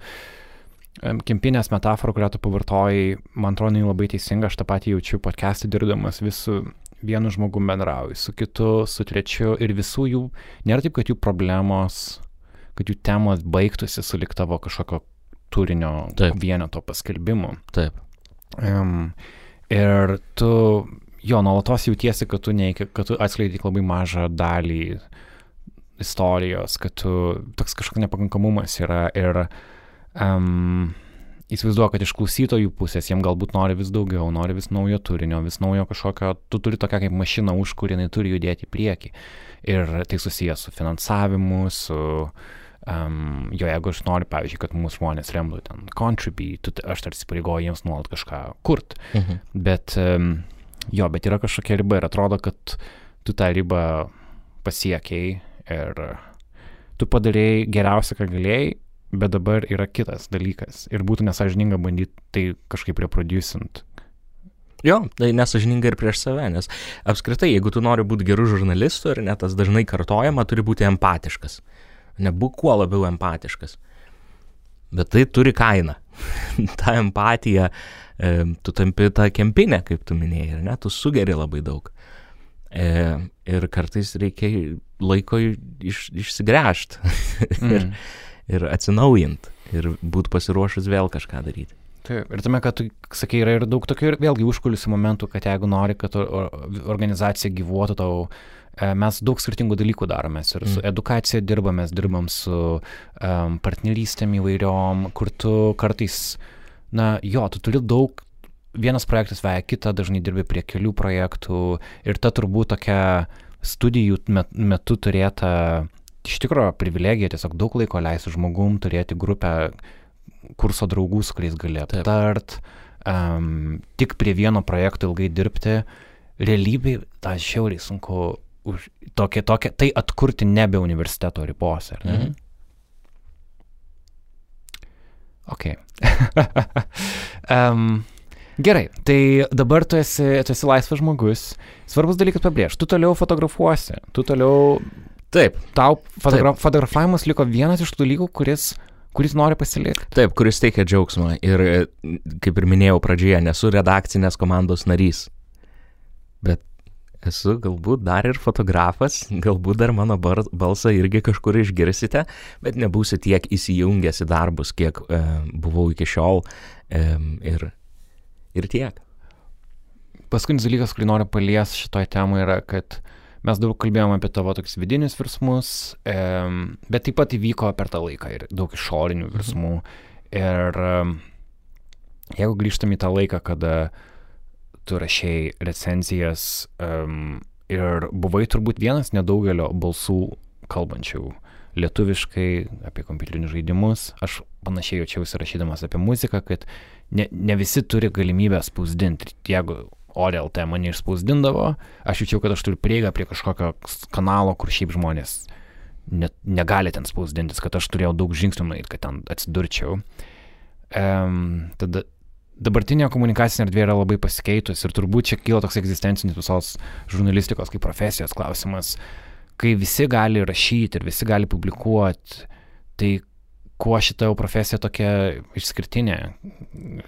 kempinės metafora, kurią tu pavartojai, man atrodo, labai teisinga, aš tą patį jaučiu podcast'į dirbdamas visų vienu žmogum bendrauju, su kitu, su trečiu ir visų jų, nėra taip, kad jų problemos, kad jų temos baigtųsi su liktavo kažkokio turinio Taip. vieneto paskelbimu. Taip. Um, ir tu, jo, nuolatos jautiesi, kad tu, neiki, kad tu atskleidai labai mažą dalį istorijos, kad tu toks kažkoks nepakankamumas yra ir um, įsivaizduoju, kad iš klausytojų pusės jiem galbūt nori vis daugiau, nori vis naujo turinio, vis naujo kažkokio, tu turi tokią kaip mašiną, už kurį jinai turi judėti į priekį. Ir tai susijęs su finansavimu, su, um, jo, jeigu aš noriu, pavyzdžiui, kad mūsų žmonės remtų ten contribute, aš tarsi pareigoju jiems nuolat kažką kurt. Mhm. Bet, um, jo, bet yra kažkokia riba ir atrodo, kad tu tą ribą pasiekiai ir tu padarėjai geriausia, ką galėjai, bet dabar yra kitas dalykas. Ir būtų nesažininga bandyti tai kažkaip reproducint. Jo, tai nesažininga ir prieš save, nes apskritai, jeigu tu nori būti gerų žurnalistų ir net tas dažnai kartojama, turi būti empatiškas. Nebūk kuo labiau empatiškas. Bet tai turi kainą. ta empatija, e, tu tampi tą kempinę, kaip tu minėjai, ir ne, tu sugeri labai daug. E, ir kartais reikia laiko iš, išsigręžti Mm. ir atsinaujinti ir būti pasiruošus vėl kažką daryti. Taip, ir tame, kad tu sakai, yra ir daug tokių ir vėlgi užkulisių momentų, kad jeigu nori, kad organizacija gyvuotų tau, e, mes daug skirtingų dalykų darome. Mes ir su Mm. edukacija dirbame, mes dirbam su um, partnerystėm įvairiom, kur tu kartais, na jo, tu turi daug vienas projektas veja kitą, dažnai dirbi prie kelių projektų ir ta turbūt tokia studijų metu turėta iš tikrųjų privilegija tiesiog daug laiko leisti žmogum, turėti grupę kurso draugų, su kuriais gali aptart, um, tik prie vieno projekto ilgai dirbti. Realybėj tą šiauriai sunku už, tokia, tokia, tai atkurti nebe universiteto ribose, ne? Mhm. Ok. um, gerai, tai dabar tu esi, tu esi laisvas žmogus. Svarbus dalykas pabrėžti, tu toliau fotografuosi, tu toliau... Taip. Tau fotogra Taip. fotografavimas liko vienas iš tų dalykų, kuris kuris nori pasilikti. Taip, kuris teikia džiaugsmą. Ir, kaip ir minėjau pradžioje, nesu redakcinės komandos narys. Bet esu galbūt dar ir fotografas, galbūt dar mano balsą irgi kažkur išgirsite, bet nebūsiu tiek įsijungęs į darbus, kiek e, buvau iki šiol e, ir, ir tiek. Paskutinis dalykas, kurį noriu palies šitoje temoje, yra, kad mes daug kalbėjome apie tavo tokius vidinius virsmus, bet taip pat įvyko per tą laiką ir daug išorinių virsmų. Mhm. Ir e, jeigu grįžtam į tą laiką, kada tu rašiai recenzijas ir buvai turbūt vienas nedaugelio balsų kalbančių lietuviškai apie kompiuterinius žaidimus. Aš panašiai jaučiausi rašydamas apie muziką, kad ne, ne visi turi galimybę spausdinti. Jeigu ORLT mane išspausdindavo, aš jaučiau, kad aš turiu prieigą prie kažkokio kanalo, kur šiaip žmonės net, negali ten spausdintis, kad aš turėjau daug žingsnių nueiti, kad ten atsidurčiau. Um, tada dabartinė komunikacinė erdvė yra labai pasikeitusi ir turbūt čia kyla toks egzistencinis visos žurnalistikos kaip profesijos klausimas, kai visi gali rašyti ir visi gali publikuoti, tai kuo šita jau profesija tokia išskirtinė,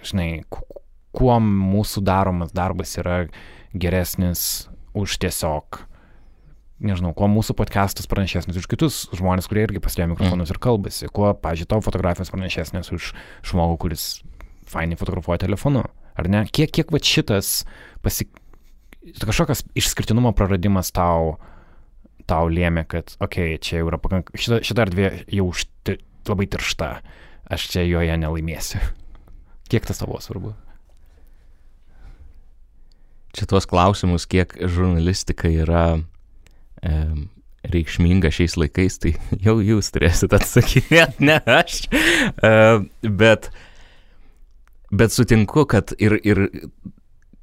žinai, kuo mūsų daromas darbas yra geresnis už tiesiog nežinau, kuo mūsų podcastas pranašesnis už kitus žmonės, kurie irgi pasidėjo mikrofonus mm. ir kalbasi, kuo, pažiūrėjau, tavo fotografijos pranašesnės už žmogų, kuris fainai fotografuoja telefonu, ar ne? Kiek, kiek va šitas pasi... kažkokios išskirtinumo praradimas tau, tau lėmė, kad, okei, okay, čia jau yra pakankamai, šita, šita erdvė jau užti, labai tiršta, aš čia joje nelaimėsiu. Kiek tas tavo svarbu? Čia tuos klausimus, kiek žurnalistika yra e, reikšminga šiais laikais, tai jau jūs turėsit atsakinėti, ne aš. E, bet Bet sutinku, kad ir, ir,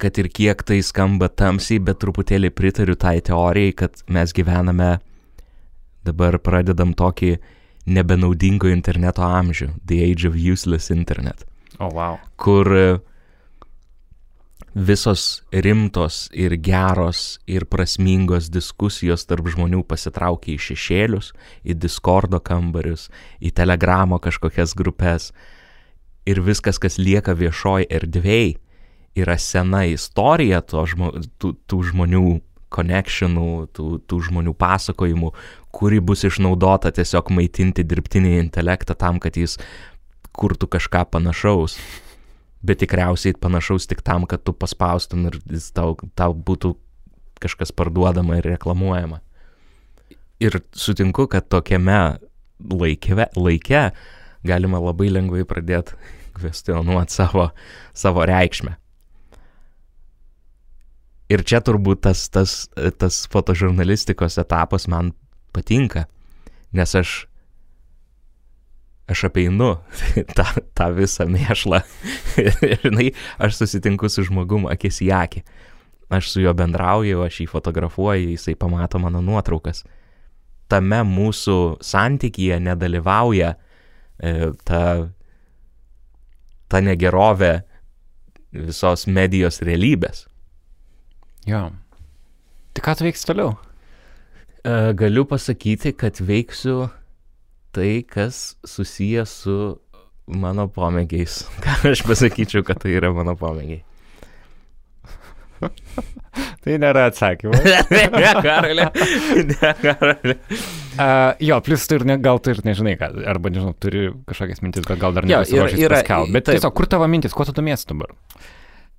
kad ir kiek tai skamba tamsiai, bet truputėlį pritariu tai teorijai, kad mes gyvename, dabar pradedam tokį nebenaudingo interneto amžių, The Age of Useless Internet. O, oh, wow. Kur visos rimtos ir geros ir prasmingos diskusijos tarp žmonių pasitraukia į šešėlius, į Discordo kambarius, į Telegramo kažkokias grupės ir viskas, kas lieka viešoj erdvėj, yra sena istorija žmo, tų, tų žmonių connectionų, tų, tų žmonių pasakojimų, kuri bus išnaudota tiesiog maitinti dirbtinį intelektą tam, kad jis kurtų kažką panašaus. Bet tikriausiai panašaus tik tam, kad tu paspaustum ir tau, tau būtų kažkas parduodama ir reklamuojama. Ir sutinku, kad tokiame laike, laike galima labai lengvai pradėti kvestionuoti savo, savo reikšmę. Ir čia turbūt tas, tas, tas fotožurnalistikos etapas man patinka, nes aš, aš apeinu tą, tą visą mėšlą ir, žinai, aš susitinku su žmogum akis į akį. Aš su juo bendrauju, aš jį fotografuoju, jisai pamato mano nuotraukas. Tame mūsų santykyje nedalyvauja E, ta, ta negerovė visos medijos realybės. Jo. Tai ką tu veiksi toliau? E, galiu pasakyti, kad veiksiu tai, kas susijęs su mano pomėgiais. Ką aš pasakyčiau, kad tai yra mano pomėgiai. tai nėra atsakymas. ne, karalė. Ne, karalė. Uh, jo, plus tu ir ne, gal tu ir nežinai, ką, arba nežinau, turi kažkokias mintis, bet gal dar nepasiruošęs paskelbti. Bet taip. tiesiog, kur tavo mintis, kuo tu domiesi dabar?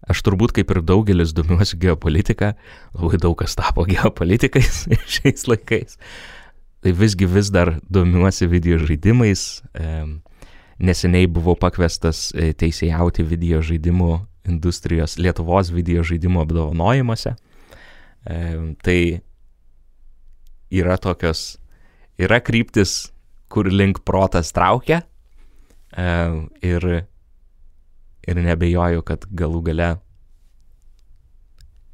Aš turbūt kaip ir daugelis domiuosi geopolitika, labai daug kas tapo geopolitikais šiais laikais. Tai visgi vis dar domiuosi video žaidimais. Neseniai buvau pakviestas e, teisėjauti video žaidimų industrijos Lietuvos video žaidimo apdovanojimuose. Tai yra tokios, yra kryptis, kur link protas traukia ir, ir nebejoju, kad galų gale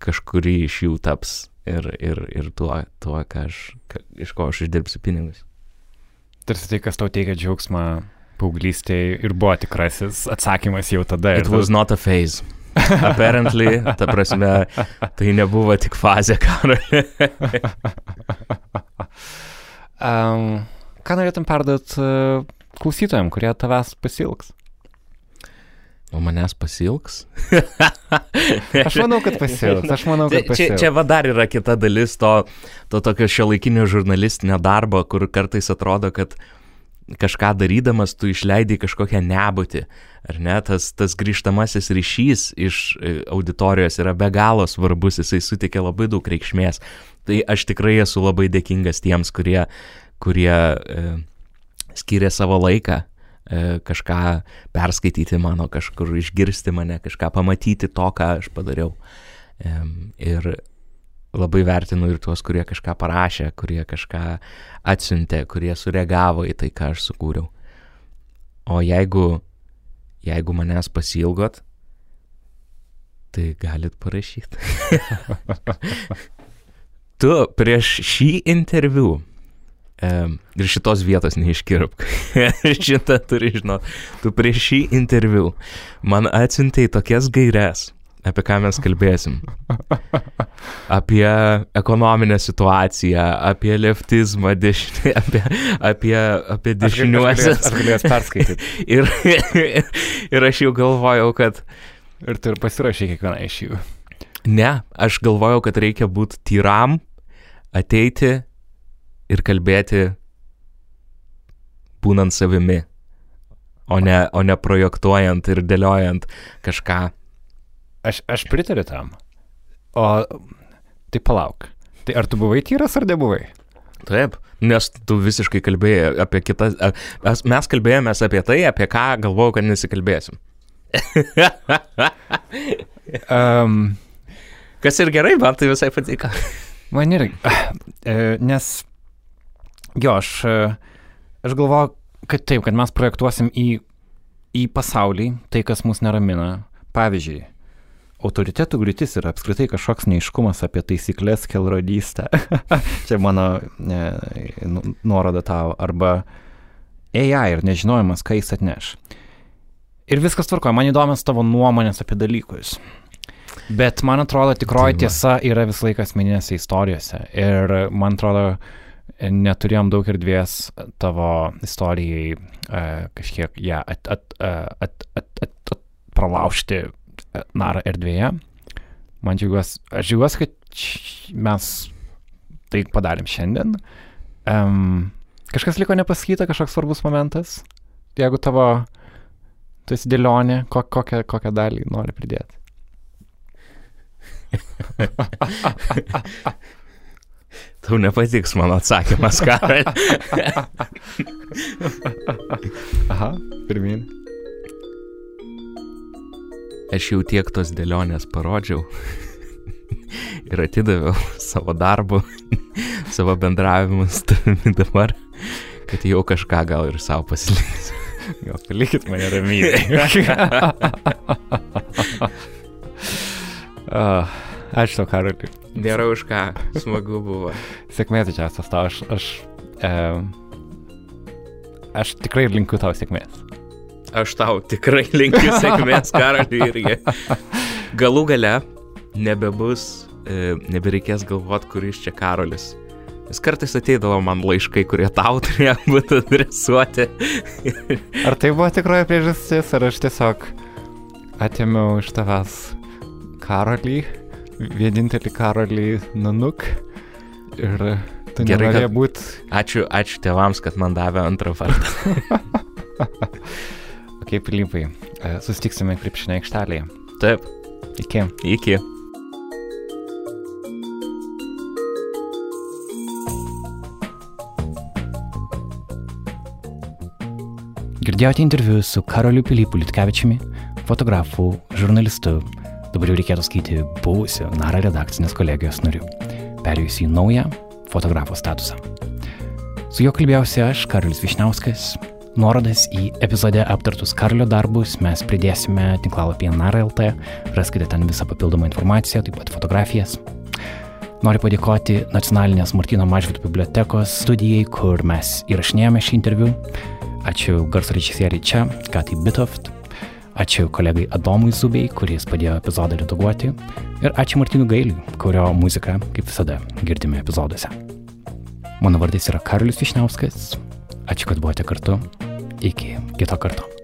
kažkuri iš jų taps ir, ir, ir tuo, tuo ką aš, ka, iš ko aš išdirbsiu pinigus. Tarsi tai, kas tau teikia džiaugsmą paauglystėje ir buvo tikrasis atsakymas jau tada. It was not a phase. Apparently, ta prasme, tai nebuvo tik fazė karo. um, ką norėtum perduoti uh, klausytojams, kurie tavęs pasilgs? O manęs pasilgs? aš manau, kad pasilgs. Aš manau, kad pasilgs. Čia, čia va dar yra kita dalis to, to tokio šio laikinio žurnalistinio darbo, kur kartais atrodo, kad kažką darydamas tu išleidai kažkokią nebūtį. Ar ne, tas, tas grįžtamasis ryšys iš e, auditorijos yra be galo svarbus, jisai suteikia labai daug reikšmės. Tai aš tikrai esu labai dėkingas tiems, kurie, kurie e, skiria savo laiką kažką perskaityti mano, kažkur išgirsti mane, kažką pamatyti to, ką aš padariau. Ir labai vertinu ir tuos, kurie kažką parašė, kurie kažką atsiuntė, kurie sureagavo į tai, ką aš sukūriau. O jeigu, jeigu manęs pasilgot, tai galit parašyti. tu prieš šį interviu ir šitos vietos neiškirp. Šitą turi žinot. Tu prieš šį interviu man atsiuntėjai tokias gairias, apie ką mes kalbėsim. Apie ekonominę situaciją, apie leftizmą, dešinį, apie, apie, apie dešiniuosius. Aš galėjau perskaityti. ir, ir aš jau galvojau, kad... Ir tu ir pasirašai kiekvieną iš jų. Ne, aš galvojau, kad reikia būti tyram, ateiti ir kalbėti būnant savimi, o ne, o ne projektuojant ir dėliojant kažką. Aš, aš pritariu tam. O tai palauk. Tai ar tu buvai tyras ar nebuvai? Taip, nes tu visiškai kalbėjai apie kitas. Mes, kalbėjomės apie tai, apie ką galvojau, kad nesikalbėsim. um, Kas ir gerai, man tai visai patiko. man irgi. Nes Jo, aš, e, aš galvoju, kad taip, kad mes projektuosim į, į pasaulį tai, kas mus neramina. Pavyzdžiui, autoritetų griūtis yra apskritai kažkoks neiškumas apie taisyklės kelrodystę. Čia mano ne, nu, nuoroda tau. Arba AI ir nežinojimas, ką jis atneš. Ir viskas tvarkoja, man įdomios tavo nuomonės apie dalykus. Bet man atrodo, tikroji tiesa yra visą laiką asmeninėse istorijose. Ir man atrodo, neturėjom daug erdvės tavo istorijai uh, kažkiek ją at, at, at, at, at, at, pralaužti narą erdvėje. Man džiugiuosi, aš džiugiuosi, kad mes tai padarėm šiandien. Um, kažkas liko nepasakyta, kažkoks svarbus momentas. Jeigu tavo, tu esi dėlionė, ko, kokią, kokią dalį nori pridėti. Tau nepatiks mano atsakymas, ką. Aha, pirmin. Aš jau tiek tos dėlionės parodžiau ir atidaviau savo darbu, savo bendravimu su tavimi dabar, kad jau kažką gal ir savo pasiliksiu. Gal palikit mane ramybėje. uh, ačiū tau, Karoliui. Nėra už ką, smagu buvo. Sėkmės didžiausias tau, aš, aš, e, aš tikrai linkiu tau sėkmės. Aš tau tikrai linkiu sėkmės, karaliui irgi. Galų gale nebebus, e, nebereikės galvoti, kuris čia karolis. Nes kartais ateidavo man laiškai, kurie tau turėjo būti adresuoti. ar tai buvo tikroji priežastis, ar aš tiesiog atėmiau iš tavęs karolį? Vienintelį karolį Nanuk. Ir tu Gerai, nenorėjai kad... būti. Ačiū, ačiū tėvams, kad man davė antrą vardą. ok, Pilypai, e, susitiksime krepšinio aikštelėje. Taip. Iki. Iki. Girdėjote interviu su Karoliu Pilypu Litkevičiumi fotografu, žurnalistu, dabar jau reikėtų skaityti buvusiu Nara redakcinės kolegijos nariu, perėjusi į naują fotografo statusą. Su juo kalbėjausi aš, Karolis Višniauskas. Nuorodas į epizode aptartus Karlio darbus mes pridėsime tinklalapyje Nara.lt, raskite ten visą papildomą informaciją, taip pat fotografijas. Noriu padėkoti Nacionalinės Martino Mažvitų bibliotekos studijai, kur mes įrašinėjome šį interviu. Ačiū garso režisieriai čia, Katai Bitoft. Ačiū kolegai Adomui Zubei, kuris padėjo epizodą redaguoti. Ir ačiū Martinui Gailiui, kurio muziką, kaip visada, girdime epizoduose. Mano vardas yra Karolis Višniauskas. Ačiū, kad buvote kartu. Iki kito karto.